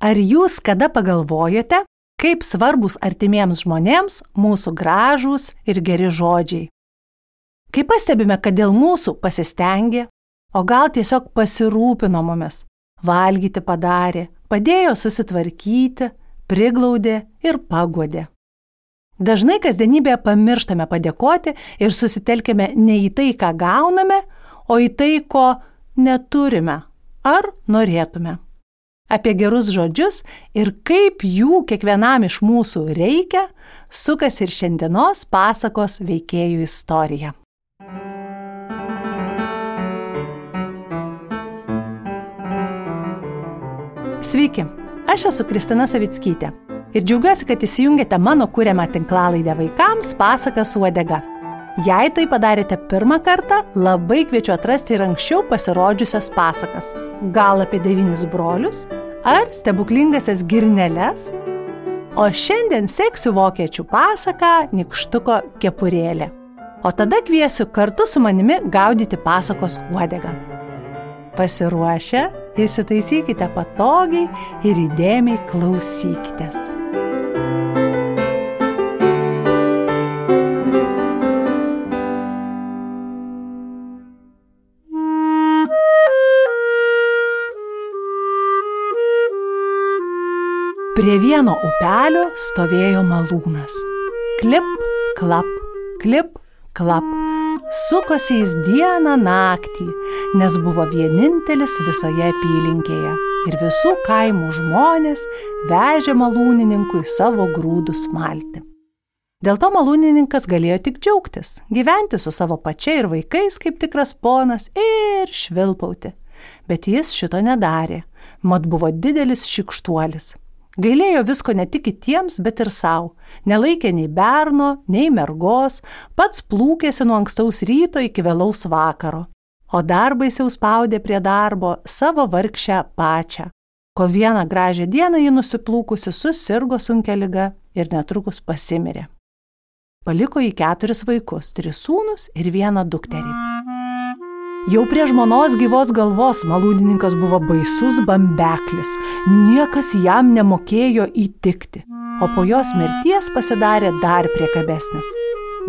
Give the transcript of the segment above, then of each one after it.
Ar jūs kada pagalvojote, kaip svarbus artimiems žmonėms mūsų gražūs ir geri žodžiai? Kai pastebime, kad dėl mūsų pasistengė, o gal tiesiog pasirūpino mumis, valgyti padarė, padėjo susitvarkyti, priglaudė ir pagodė. Dažnai kasdienybėje pamirštame padėkoti ir susitelkime ne į tai, ką gauname, o į tai, ko neturime ar norėtume apie gerus žodžius ir kaip jų kiekvienam iš mūsų reikia, sukasi ir šiandienos pasakos veikėjų istorija. Sveiki, aš esu Kristina Savickytė ir džiaugiuosi, kad įsijungėte mano kūriamą tinklalaidę vaikams pasakas uodega. Jei tai padarėte pirmą kartą, labai kviečiu atrasti ir anksčiau pasirodžiusias pasakas. Gal apie devynis brolius, ar stebuklingasias girneles, o šiandien seksiu vokiečių pasaką Nikštuko kepurėlė. O tada kviesiu kartu su manimi gaudyti pasakos uodegą. Pasiruošę, įsitaisykite patogiai ir įdėmiai klausykitės. Prie vieno upelio stovėjo malūnas. Klip, klap, klip, klap. Sukosi jis dieną naktį, nes buvo vienintelis visoje apylinkėje ir visų kaimų žmonės vežė malūnininkui savo grūdų smalti. Dėl to malūnininkas galėjo tik džiaugtis, gyventi su savo pačia ir vaikais kaip tikras ponas ir švilpauti. Bet jis šito nedarė, mat buvo didelis šikštuolis. Gailėjo visko ne tik kitiems, bet ir savo. Nelaikė nei berno, nei mergos, pats plūkėsi nuo ankstaus ryto iki vėlaus vakaro. O dar baisiau spaudė prie darbo savo vargšę pačią. Kol vieną gražią dieną ji nusiplūkusi susirgo sunkia lyga ir netrukus pasimirė. Paliko į keturis vaikus - tris sūnus ir vieną dukterį. Jau prie žmonos gyvos galvos malūdininkas buvo baisus bambeklis, niekas jam nemokėjo įtikti, o po jos mirties pasidarė dar priekabesnis.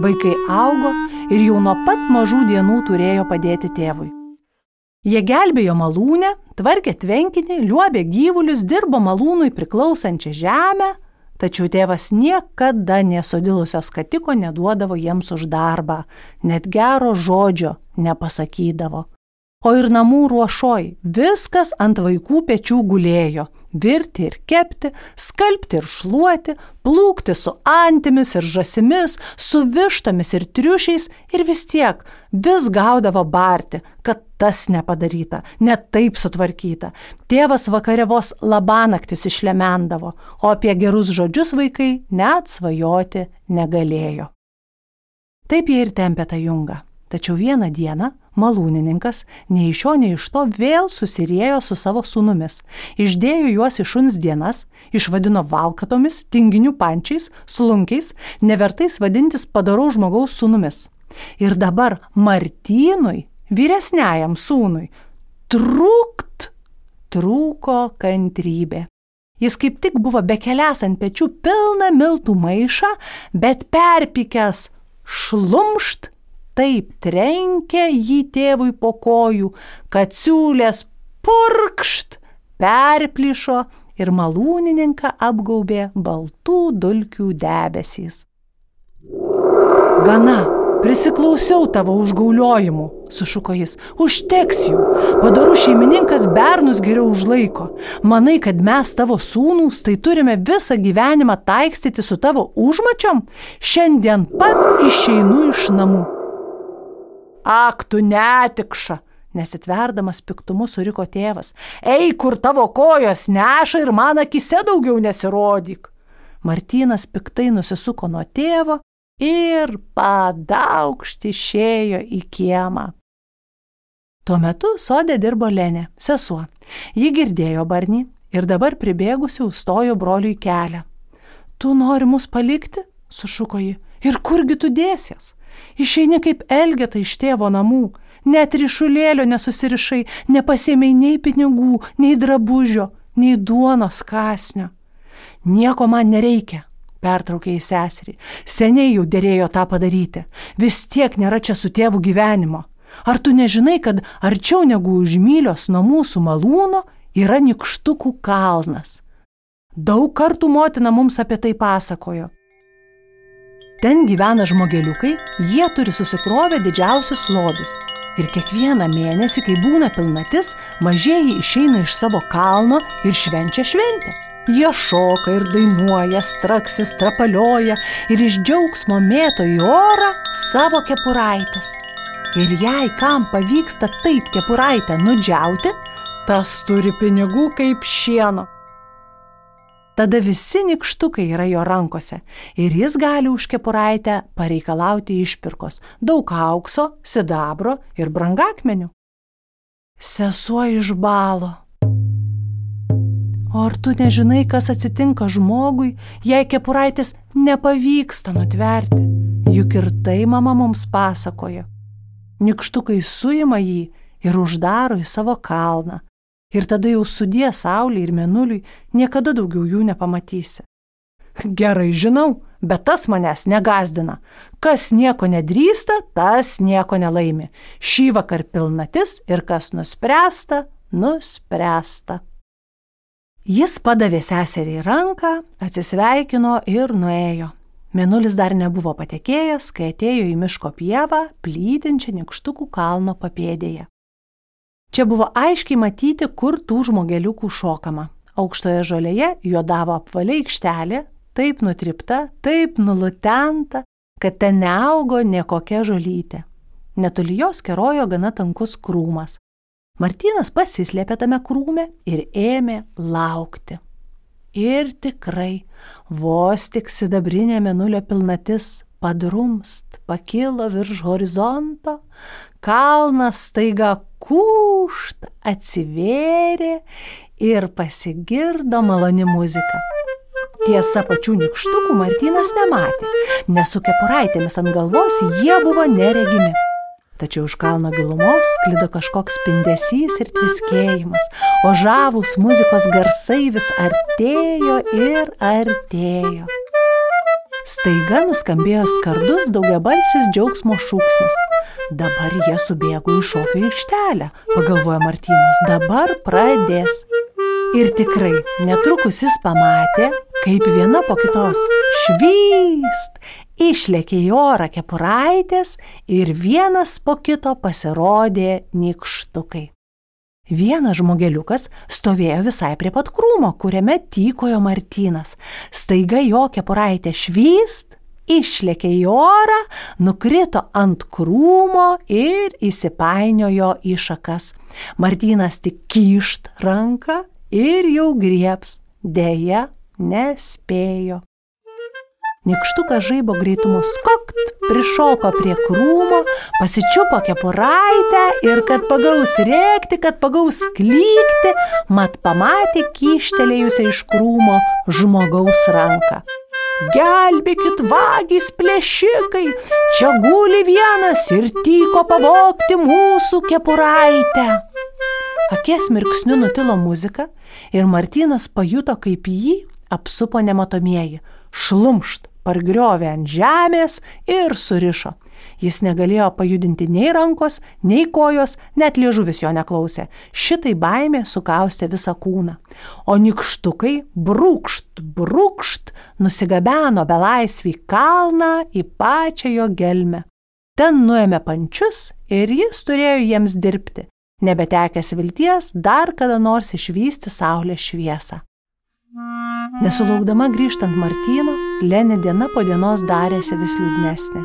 Vaikai augo ir jau nuo pat mažų dienų turėjo padėti tėvui. Jie gelbėjo malūnę, tvarkė tvenkinį, liuobė gyvulius, dirbo malūnui priklausančią žemę, tačiau tėvas niekada nesodilusio skatiko neduodavo jiems už darbą, net gero žodžio nepasakydavo. O ir namų ruošoj viskas ant vaikų pečių gulėjo - virti ir kepti, skalbti ir šluoti, plūkti su antimis ir žasimis, su vištomis ir triušiais ir vis tiek vis gaudavo barti, kad tas nepadaryta, net taip sutvarkyta. Tėvas vakare vos labanaktis išlemendavo, o apie gerus žodžius vaikai net svajoti negalėjo. Taip jie ir tempė tą jungą. Tačiau vieną dieną malūnininkas nei iš šio, nei iš to vėl susirėjo su savo sunumis, išdėjo juos į šuns dienas, išvadino valkatomis, tinginių pančiais, slunkiais, nevertais vadintis padarau žmogaus sunumis. Ir dabar Martynui, vyresniajam sūnui, trūkt, trūko kantrybė. Jis kaip tik buvo bekelęs ant pečių pilną miltų maišą, bet perpikęs šlumšt taip trenkė jį tėvui po kojų, kad siūlės purkšt, perplyšo ir malūnininką apgaubė baltų dulkių debesys. Gana, prisiklausiau tavo užgauliojimų, sušuko jis, užteks jų, padarų šeimininkas bernus geriau užlaiko. Manai, kad mes tavo sūnūs, tai turime visą gyvenimą taikstyti su tavo užmačiom? Šiandien pat išeinu iš namų. Ak, tu netikša, nesitverdamas piktumu suriko tėvas. Ei, kur tavo kojos neša ir man akise daugiau nesirodyk. Martynas piktai nusisuko nuo tėvo ir padaukšti išėjo į kiemą. Tuo metu sodė dirbo Lenė, sesuo. Ji girdėjo barnį ir dabar pribėgusi užstojo broliui kelią. Tu nori mus palikti? sušuko ji. Ir kurgi tu dėsies? Išeini kaip elgeta iš tėvo namų, net ryšulėlio nesusirišai, nepasėmiai nei pinigų, nei drabužio. nei duonos kasnio. Nieko man nereikia, pertraukė į seserį. Seniai jau dėrėjo tą padaryti. Vis tiek nėra čia su tėvu gyvenimo. Ar tu nežinai, kad arčiau negu už mylios nuo mūsų malūno yra nikštukų kalnas? Daug kartų motina mums apie tai pasakojo. Ten gyvena žmogeliukai, jie turi susikrovę didžiausius lobius. Ir kiekvieną mėnesį, kai būna pilnatis, mažieji išeina iš savo kalno ir švenčia šventę. Jie šoka ir dainuoja, straksi, strapalioja ir iš džiaugsmo mėto į orą savo kepuraitės. Ir jei kam pavyksta taip kepuraitę nudžiauti, tas turi pinigų kaip šieno. Tada visi nikštukai yra jo rankose ir jis gali už kepuraitę pareikalauti išpirkos - daug aukso, sidabro ir brangakmenių. Sesuo išbalo. O ar tu nežinai, kas atsitinka žmogui, jei kepuraitės nepavyksta nutverti? Juk ir tai mama mums pasakojo nikštukai suima jį ir uždaro į savo kalną. Ir tada jau sudė saulė ir menuliui, niekada daugiau jų nepamatysi. Gerai žinau, bet tas manęs negazdina. Kas nieko nedrįsta, tas nieko nelaimi. Šį vakar pilnatis ir kas nuspręsta, nuspręsta. Jis padavė seseriai ranką, atsisveikino ir nuėjo. Mėnulis dar nebuvo patekėjęs, kai atėjo į miško pievą, plytinčią nikštukų kalno papėdėje. Čia buvo aiškiai matyti, kur tų žmogeliukų šokama. Aukštoje žolėje juodavo apvaliai aikštelė, taip nutripta, taip nulutenta, kad ten neaugo niekokia žolytė. Netoli jos kerojo gana tankus krūmas. Martynas pasislėpė tame krūme ir ėmė laukti. Ir tikrai, vos tik sidabrinė menulio pilnatis padrumst, pakilo virš horizonto, kalnas staiga kūšt, atsivėrė ir pasigirdo maloni muzika. Tiesa, pačių nikštukų Martynas nematė, nes su kepuraitėmis ant galvos jie buvo neregimi tačiau iš kalno gilumos sklido kažkoks spindesys ir tviskėjimas, o žavūs muzikos garsai vis artėjo ir artėjo. Staiga nuskambėjo skardus daugiabalsis džiaugsmo šūksnis. Dabar jie subėgo į šokio aikštelę, pagalvojo Martynas, dabar pradės. Ir tikrai, netrukus jis pamatė, kaip viena po kitos švyst išlėkė į orą kepuraitės ir vienas po kito pasirodė nikštukai. Vienas žmogeliukas stovėjo visai prie pat krūmo, kuriame tykojo Martynas. Staiga jo kepuraitė švyst, išlėkė į orą, nukrito ant krūmo ir įsipainiojo į šakas. Martynas tik kyšt ranką ir jau grieps, dėja nespėjo. Nikštukas žaibo greitumu skokt, prišoko prie krūmo, pasičiupo kepuraitę ir kad pagaus rėkti, kad pagaus klykti, mat pamatė kyštelėjusią iš krūmo žmogaus ranką. Gelbėkit vagys plėšikai, čia guli vienas ir tyko pavokti mūsų kepuraitę. Akės mirksniu nutilo muzika ir Martynas pajuto, kaip jį apsupo nematomieji. Šlumšt pargriovė ant žemės ir surišo. Jis negalėjo pajudinti nei rankos, nei kojos, net liežuvis jo neklausė. Šitai baimė sukaustė visą kūną. O nikštukai brūkšt, brūkšt nusigabeno belaisvį kalną į pačią jo gelmę. Ten nuėmė pančius ir jis turėjo jiems dirbti, nebetekęs vilties dar kada nors išvysti saulės šviesą. Nesulaukdama grįžtant Martyno, Lenė diena po dienos darėsi vis liūdnesnė.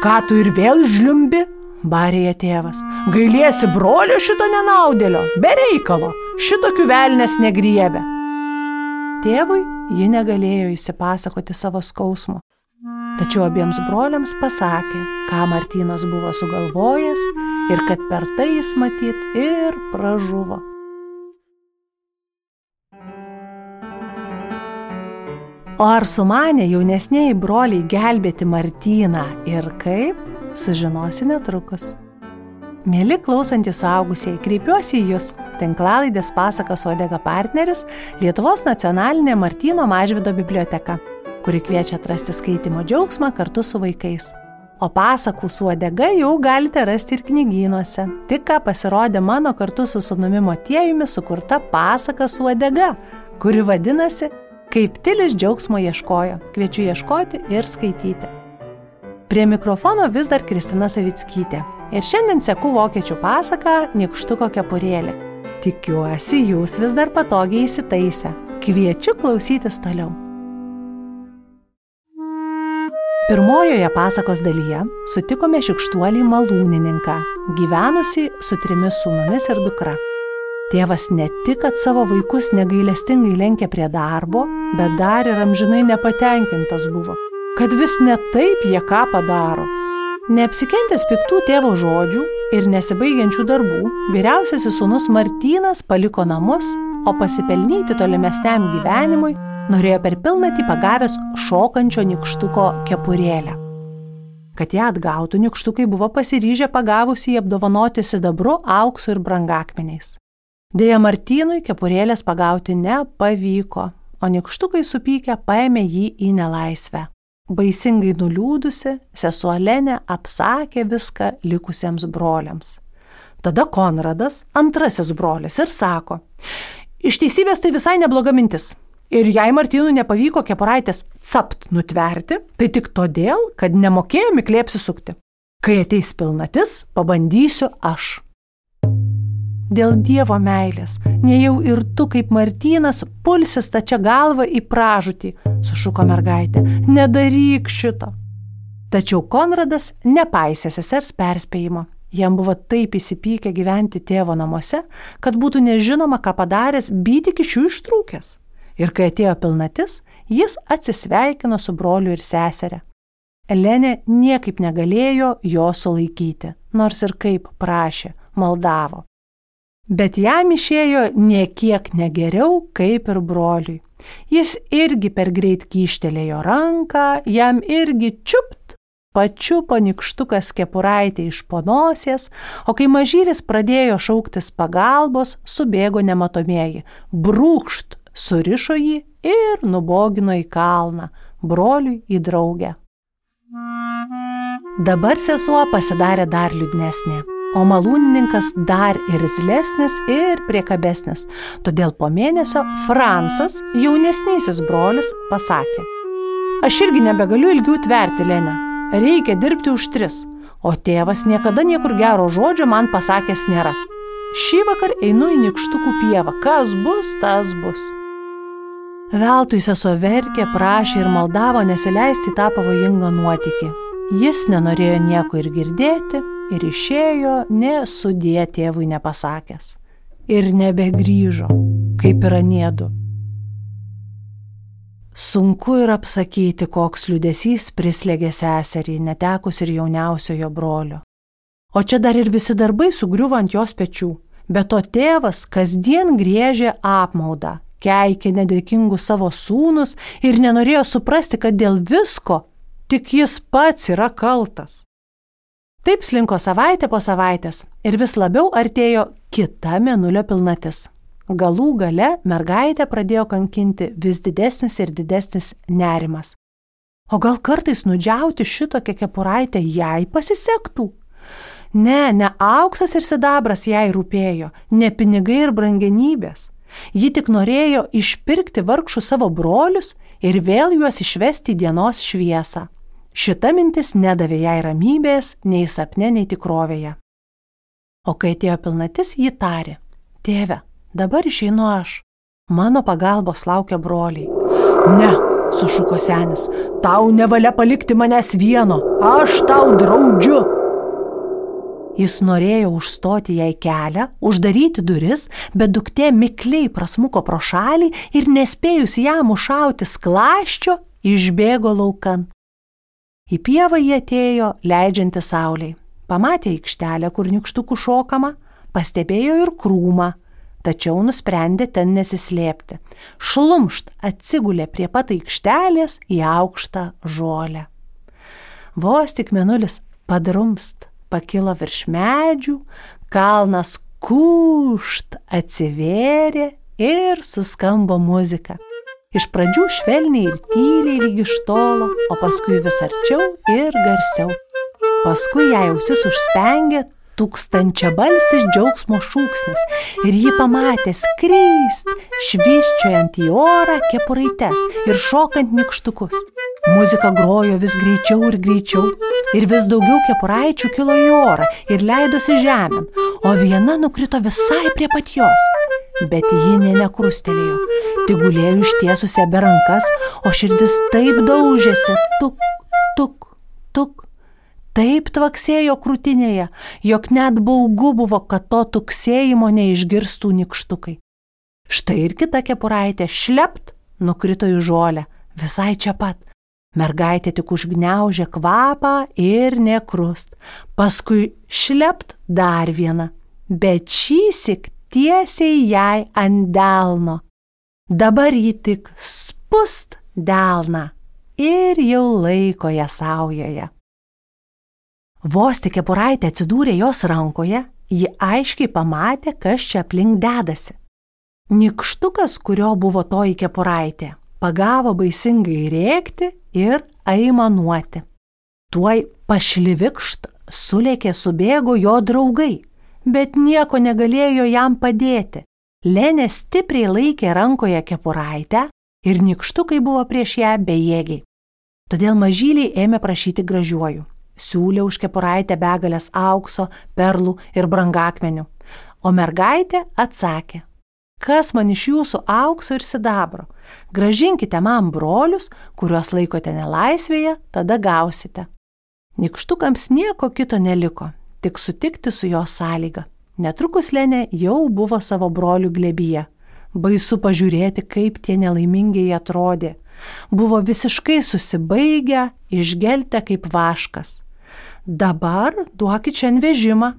Ką tu ir vėl žliumbi? barė ją tėvas. Gailiesi brolio šito nenaudėlio, be reikalo, šitokių velnės negriebė. Tėvui ji negalėjo įsipasakoti savo skausmo, tačiau abiems broliams pasakė, ką Martynas buvo sugalvojęs ir kad per tai jis matyt ir pražuvo. O ar sumanė jaunesniai broliai gelbėti Martyną ir kaip, sužinosi netrukus. Mėly klausantys suaugusieji, kreipiuosi į Jūs. Tinklalaidės pasakas Odega partneris Lietuvos nacionalinė Martino Mažvido biblioteka, kuri kviečia atrasti skaitimo džiaugsmą kartu su vaikais. O pasakų su Odega jau galite rasti ir knygynuose. Tik ką pasirodė mano kartu su sunumi Motiejumi sukurta pasaka su Odega, kuri vadinasi Kaip Tilis džiaugsmo ieškojo. Kviečiu ieškoti ir skaityti. Prie mikrofono vis dar Kristina Savickytė. Ir šiandien seku vokiečių pasaką Nikštuko kepurėlė. Tikiuosi, jūs vis dar patogiai įsitaisę. Kviečiu klausytis toliau. Pirmojoje pasakos dalyje sutikome šikštuolį malūnininką, gyvenusi su trimis sūnumis ir dukra. Tėvas ne tik, kad savo vaikus negailestingai lenkė prie darbo, bet dar ir amžinai nepatenkintas buvo, kad vis ne taip jie ką padaro Neapsikentęs piktų tėvo žodžių ir nesibaigiančių darbų, vyriausiasis sūnus Martynas paliko namus, o pasipelnyti tolimesniam gyvenimui norėjo per pilnatį pagavęs šokančio nikštuko kepurėlę. Kad ją atgautų, nikštukai buvo pasiryžę pagavusi jį apdovanoti sidabru, auksu ir brangakmeniais. Deja, Martynui kepurėlės pagauti nepavyko, o nikštukai supykę paėmė jį į nelaisvę. Baisingai nuliūdusi, sesuo Lenė apsakė viską likusiems broliams. Tada Konradas, antrasis brolis, ir sako, iš teisybės tai visai nebloga mintis. Ir jei Martynui nepavyko kepuraitės capt nutverti, tai tik todėl, kad nemokėjo miklė apsisukti. Kai ateis pilnatis, pabandysiu aš. Dėl Dievo meilės, nejau ir tu kaip Martynas pulsi stačia galva į pražūtį, sušuko mergaitė, nedaryk šito. Tačiau Konradas nepaisė sesers perspėjimo. Jam buvo taip įsipykę gyventi tėvo namuose, kad būtų nežinoma, ką padaręs, být iki šių ištrūkęs. Ir kai atėjo pilnatis, jis atsisveikino su broliu ir seserė. Elenė niekaip negalėjo jo sulaikyti, nors ir kaip prašė, maldavo bet jam išėjo niekiek negeriau kaip ir broliui. Jis irgi per greit kyštelėjo ranką, jam irgi čiupt, pačiupo nikštukas kepuraitė iš ponosies, o kai mažylis pradėjo šauktis pagalbos, subėgo nematomieji, brūkšt, surišo jį ir nubogino į kalną, broliui į draugę. Dabar sesuo pasidarė dar liūdnesnė o malūnininkas dar irzlesnis ir priekabesnis. Todėl po mėnesio Fransas, jaunesnysis brolis, pasakė, aš irgi nebegaliu ilgiau tverti Lenę, reikia dirbti už tris, o tėvas niekada niekur gero žodžio man pasakęs nėra. Šį vakar einu į nikštukų pievą, kas bus, tas bus. Veltui sesuo verkė, prašė ir maldavo nesileisti tą pavojingą nuotykį. Jis nenorėjo nieko ir girdėti, ir išėjo nesudė tėvui nepasakęs. Ir nebegrįžo, kaip ir anėdu. Sunku ir apsakyti, koks liudesys prislėgė seserį, netekus ir jauniausiojo brolio. O čia dar ir visi darbai sugriuvo ant jos pečių, bet to tėvas kasdien grėžė apmaudą, keikė nedėkingus savo sūnus ir nenorėjo suprasti, kad dėl visko tik jis pats yra kaltas. Taip slinko savaitė po savaitės ir vis labiau artėjo kita menulio pilnatis. Galų gale mergaitę pradėjo kankinti vis didesnis ir didesnis nerimas. O gal kartais nudžiauti šitokią kepuraitę jai pasisektų? Ne, ne auksas ir sidabras jai rūpėjo, ne pinigai ir brangenybės. Ji tik norėjo išpirkti vargšų savo brolius ir vėl juos išvesti į dienos šviesą. Šita mintis nedavė jai ramybės nei sapne, nei tikrovėje. O kai atėjo pilnatis, ji tarė, tėve, dabar išeinu aš, mano pagalbos laukia broliai. Ne, sušuko senis, tau nevalia palikti manęs vieno, aš tau draudžiu. Jis norėjo užstoti jai kelią, uždaryti duris, bet duktė mikliai prasmuko pro šalį ir nespėjus jam užšauti sklaščio, išbėgo laukan. Į pievą jie atėjo leidžianti sauliai. Pamatė aikštelę, kur nikštukų šokama, pastebėjo ir krūmą, tačiau nusprendė ten nesislėpti. Šlumšt atsigulė prie pat aikštelės į aukštą žolę. Vos tik menulis padrumst, pakilo virš medžių, kalnas kūšt atsivėrė ir suskambo muzika. Iš pradžių švelniai ir tyliai lygi iš tolo, o paskui vis arčiau ir garsiau. Paskui jai ausis užspengė tūkstančia balsis džiaugsmo šūksnis ir ji pamatė skryst, švyščiojant į orą kepuraites ir šokant nikštukus. Muzika grojo vis greičiau ir greičiau ir vis daugiau kepuraičių kilo į orą ir leidosi žemėn, o viena nukrito visai prie pat jos. Bet ji nė nekrustelėjo, tik gulėjo ištiesusi be rankas, o širdis taip daužėsi, tuk, tuk, tuk taip tvaksėjo krūtinėje, jog net baugu buvo, kad to tuksėjimo neišgirstų nikštukai. Štai ir kita kepuraitė šlept nukrito į žolę, visai čia pat. Mergaitė tik užgneužė kvapą ir nekrust. Paskui šlept dar vieną, bet šįsik tiesiai jai ant delno. Dabar ji tik spust delną ir jau laiko ją saujoje. Vos tik kepuraitė atsidūrė jos rankoje, ji aiškiai pamatė, kas čia aplink dedasi. Nikštukas, kurio buvo toji kepuraitė, pagavo baisingai rėkti ir aimanuoti. Tuoj pašlivikšt sulėkė subėgo jo draugai, bet nieko negalėjo jam padėti. Lenė stipriai laikė rankoje kepuraitę ir nikštukai buvo prieš ją bejėgiai. Todėl mažyliai ėmė prašyti gražiuoju siūlė už kepuraitę begalės aukso, perlų ir brangakmenių. O mergaitė atsakė, kas man iš jūsų aukso ir sidabro, gražinkite man brolius, kuriuos laikote nelaisvėje, tada gausite. Nikštukams nieko kito neliko, tik sutikti su jo sąlyga. Netrukus Lenė jau buvo savo brolių glebyje. Baisu pažiūrėti, kaip tie nelaimingiai atrodė. Buvo visiškai susibaigę, išgeltę kaip vaškas. Dabar duokit čia vežimą,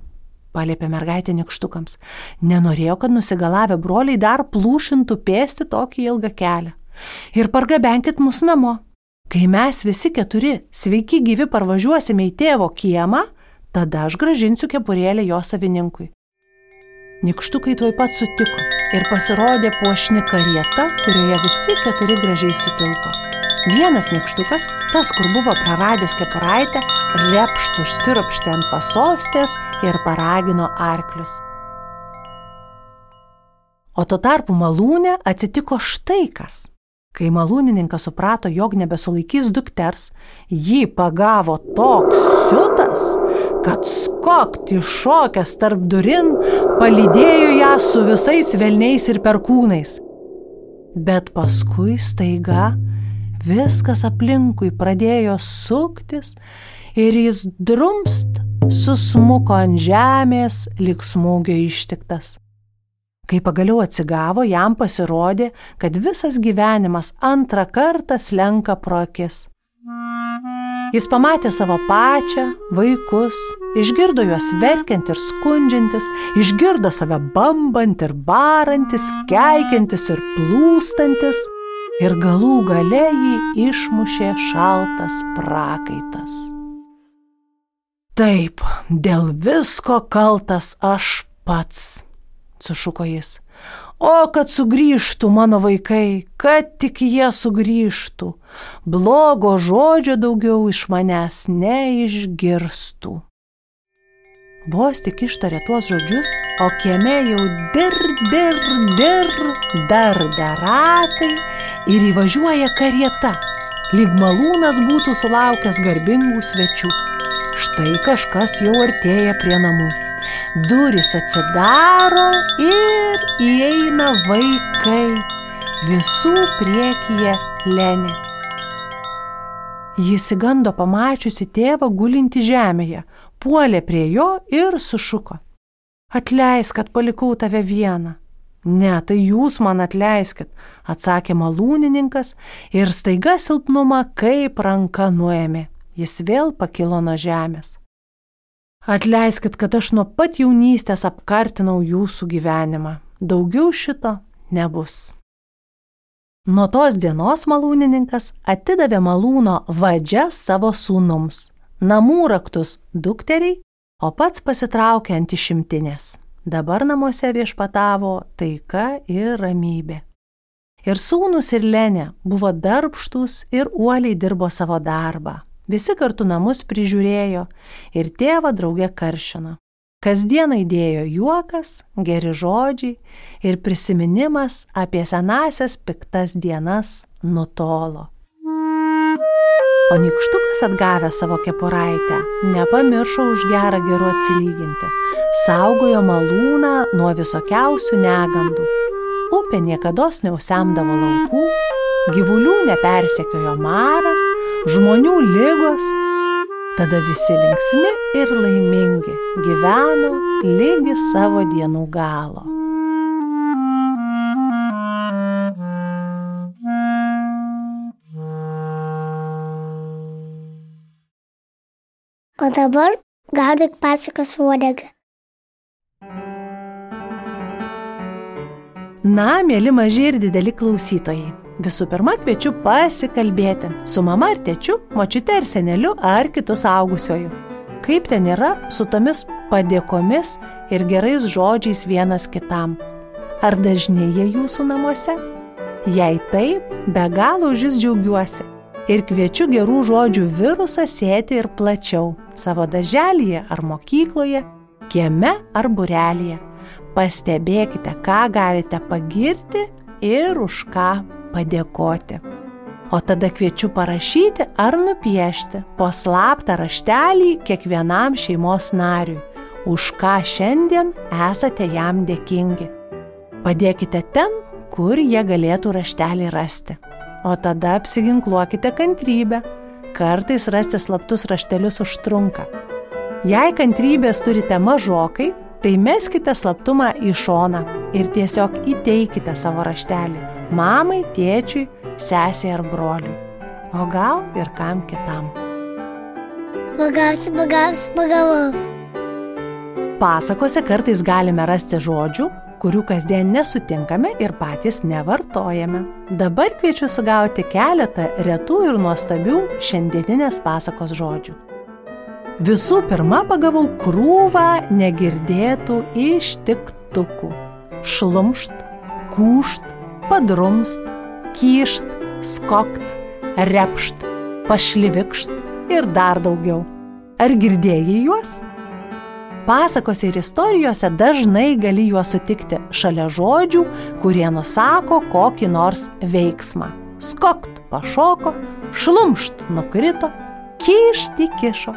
paliepė mergaitė nikštukams. Nenorėjo, kad nusigalavę broliai dar plūšintų pėsti tokį ilgą kelią. Ir pargabenkit mus namo. Kai mes visi keturi sveiki gyvi parvažiuosime į tėvo kiemą, tada aš gražinsiu kepurėlę jo savininkui. Nikštukai tuoj pat sutiko ir pasirodė puošni karieta, kurioje visi keturi gražiai sutilpo. Vienas nikštukas, tas, kur buvo praradęs kepuraitę, repšt užsiropštė ant pasostės ir paragino arklius. O tuo tarpu malūnė atsitiko štai kas. Kai malūnininkas suprato, jog nebesulaikys dukters, jį pagavo toks siutas, kad skokti šokęs tarp durin palydėjo ją su visais velniais ir perkūnais. Bet paskui staiga Viskas aplinkui pradėjo suktis ir jis drumst susmuko ant žemės, lik smūgio ištiktas. Kai pagaliau atsigavo, jam pasirodė, kad visas gyvenimas antrą kartą slenka pro akis. Jis pamatė savo pačią, vaikus, išgirdo juos verkiant ir skundžiantis, išgirdo save bambant ir barantis, keikiantis ir plūstantis ir galų gale jį išmušė šaltas prakaitas. Taip, dėl visko kaltas aš pats, sušuko jis. O kad sugrįžtų mano vaikai, kad tik jie sugrįžtų, blogo žodžio daugiau iš manęs neišgirstų. Vos tik ištarė tuos žodžius, o kieme jau dir, dir, dir, dar deratai ir įvažiuoja karieta, lyg malūnas būtų sulaukęs garbingų svečių. Štai kažkas jau artėja prie namų. Duris atsidaro ir įeina vaikai, visų priekyje Lenė. Jis įgando pamačiusi tėvą gulinti žemėje, puolė prie jo ir sušuko. Atleisk, kad palikau tave vieną. Ne, tai jūs man atleiskit, atsakė malūnininkas ir staiga silpnumą kaip ranka nuėmė. Jis vėl pakilo nuo žemės. Atleiskit, kad aš nuo pat jaunystės apkartinau jūsų gyvenimą. Daugiau šito nebus. Nuo tos dienos malūnininkas atidavė malūno vadžią savo sūnums, namų raktus dukteriai, o pats pasitraukė ant išimtinės. Dabar namuose viešpatavo taika ir ramybė. Ir sūnus ir Lenė buvo darbštus ir uoliai dirbo savo darbą. Visi kartu namus prižiūrėjo ir tėvą draugė karšino. Kasdien įdėjo juokas, geri žodžiai ir prisiminimas apie senasias piktas dienas nutolo. O nikštukas atgavęs savo kepuraitę nepamiršo už gerą geru atsilyginti. Saugojo malūną nuo visokiausių negandų. Upė niekada neusemdavo laukų, gyvulių nepersekiojo maras, žmonių lygos. Tada visi linksmi ir laimingi gyveno lygi savo dienų galo. O dabar gaudyk pasakas uodegą. Na, mėly maži ir dideli klausytojai. Visų pirma, kviečiu pasikalbėti su mama ar tėčiu, močiute ar seneliu ar kitu augusioju. Kaip ten yra su tomis padėkomis ir gerais žodžiais vienas kitam? Ar dažnai jie jūsų namuose? Jei taip, be galo už jūs džiaugiuosi ir kviečiu gerų žodžių virusą sėti ir plačiau savo daželėje ar mokykloje, kieme ar burelėje. Pastebėkite, ką galite pagirti ir už ką padėkoti. O tada kviečiu parašyti ar nupiešti po slaptą raštelį kiekvienam šeimos nariui, už ką šiandien esate jam dėkingi. Padėkite ten, kur jie galėtų raštelį rasti. O tada apsiginkluokite kantrybę. Kartais rasti slaptus raštelius užtrunka. Jei kantrybės turite mažokai, tai meskite slaptumą į šoną ir tiesiog įteikite savo raštelį mamai, tėčiui, sesiai ar broliui. O gal ir kam kitam. Pagausiu, pagausiu, pagavau. Pasakose kartais galime rasti žodžių, kurių kasdien nesutinkame ir patys nevartojame. Dabar kviečiu sugauti keletą retų ir nuostabių šiandieninės pasakos žodžių. Visų pirma, pagavau krūvą negirdėtų ištiktukų. Šlumšt, kūšt, padrumst, kyšt, skokt, repšt, pašlivikšt ir dar daugiau. Ar girdėjai juos? Pasakose ir istorijose dažnai gali juos sutikti šalia žodžių, kurie nusako kokį nors veiksmą. Skokt pašoko, šlumšt nukrito, kišti kišo.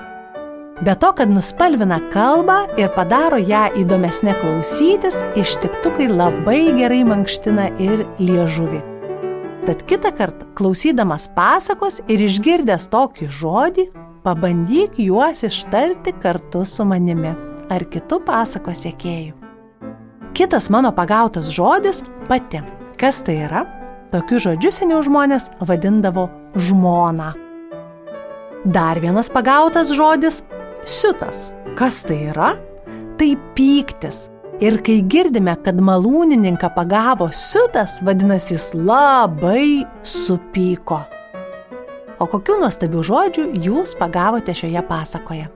Be to, kad nuspalvina kalbą ir padaro ją įdomesnė klausytis, ištiktukai labai gerai mankština ir liežuvį. Tad kitą kartą, klausydamas pasakos ir išgirdęs tokį žodį, pabandyk juos ištarti kartu su manimi ar kitų pasakos sėkėjų. Kitas mano pagautas žodis - pati. Kas tai yra? Tokiu žodžiu seniau žmonės vadindavo žmona. Dar vienas pagautas žodis - siutas. Kas tai yra? Tai pyktis. Ir kai girdime, kad malūnininką pagavo siutas, vadinasi, jis labai supyko. O kokiu nuostabiu žodžiu jūs pagavote šioje pasakoje?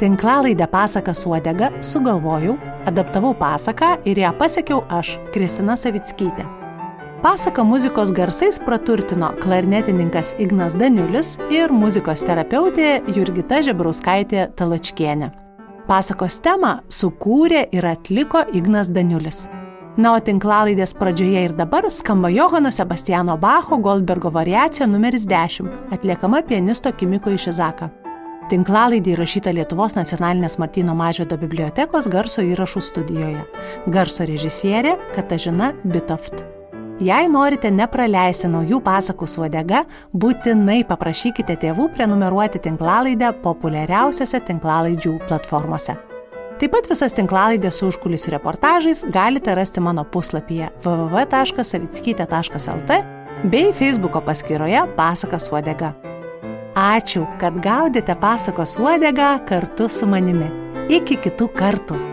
Tinklalaidę pasaką suodega sugalvojau, adaptavau pasaką ir ją pasiekiau aš, Kristina Savickytė. Pasaką muzikos garsais praturtino klarnetininkas Ignas Daniulis ir muzikos terapeutė Jurgita Žebrauskaitė Talačkienė. Pasakos temą sukūrė ir atliko Ignas Daniulis. Na, o tinklalaidės pradžioje ir dabar skamba Johano Sebastiano Bacho Goldbergo variacija numeris 10, atliekama pianisto Kimiko Išizaka. Tinklalaidė įrašyta Lietuvos nacionalinės Martino Mažvido bibliotekos garso įrašų studijoje. Garso režisierė Katažina Bitoft. Jei norite nepraleisti naujų pasakų su odega, būtinai paprašykite tėvų prenumeruoti tinklalaidę populiariausiose tinklalaidžių platformose. Taip pat visas tinklalaidės su užkulisių reportažais galite rasti mano puslapyje www.savickyte.lt bei Facebook'o paskyroje Pasakas uodega. Ačiū, kad gaudėte pasakos uodegą kartu su manimi. Iki kitų kartų.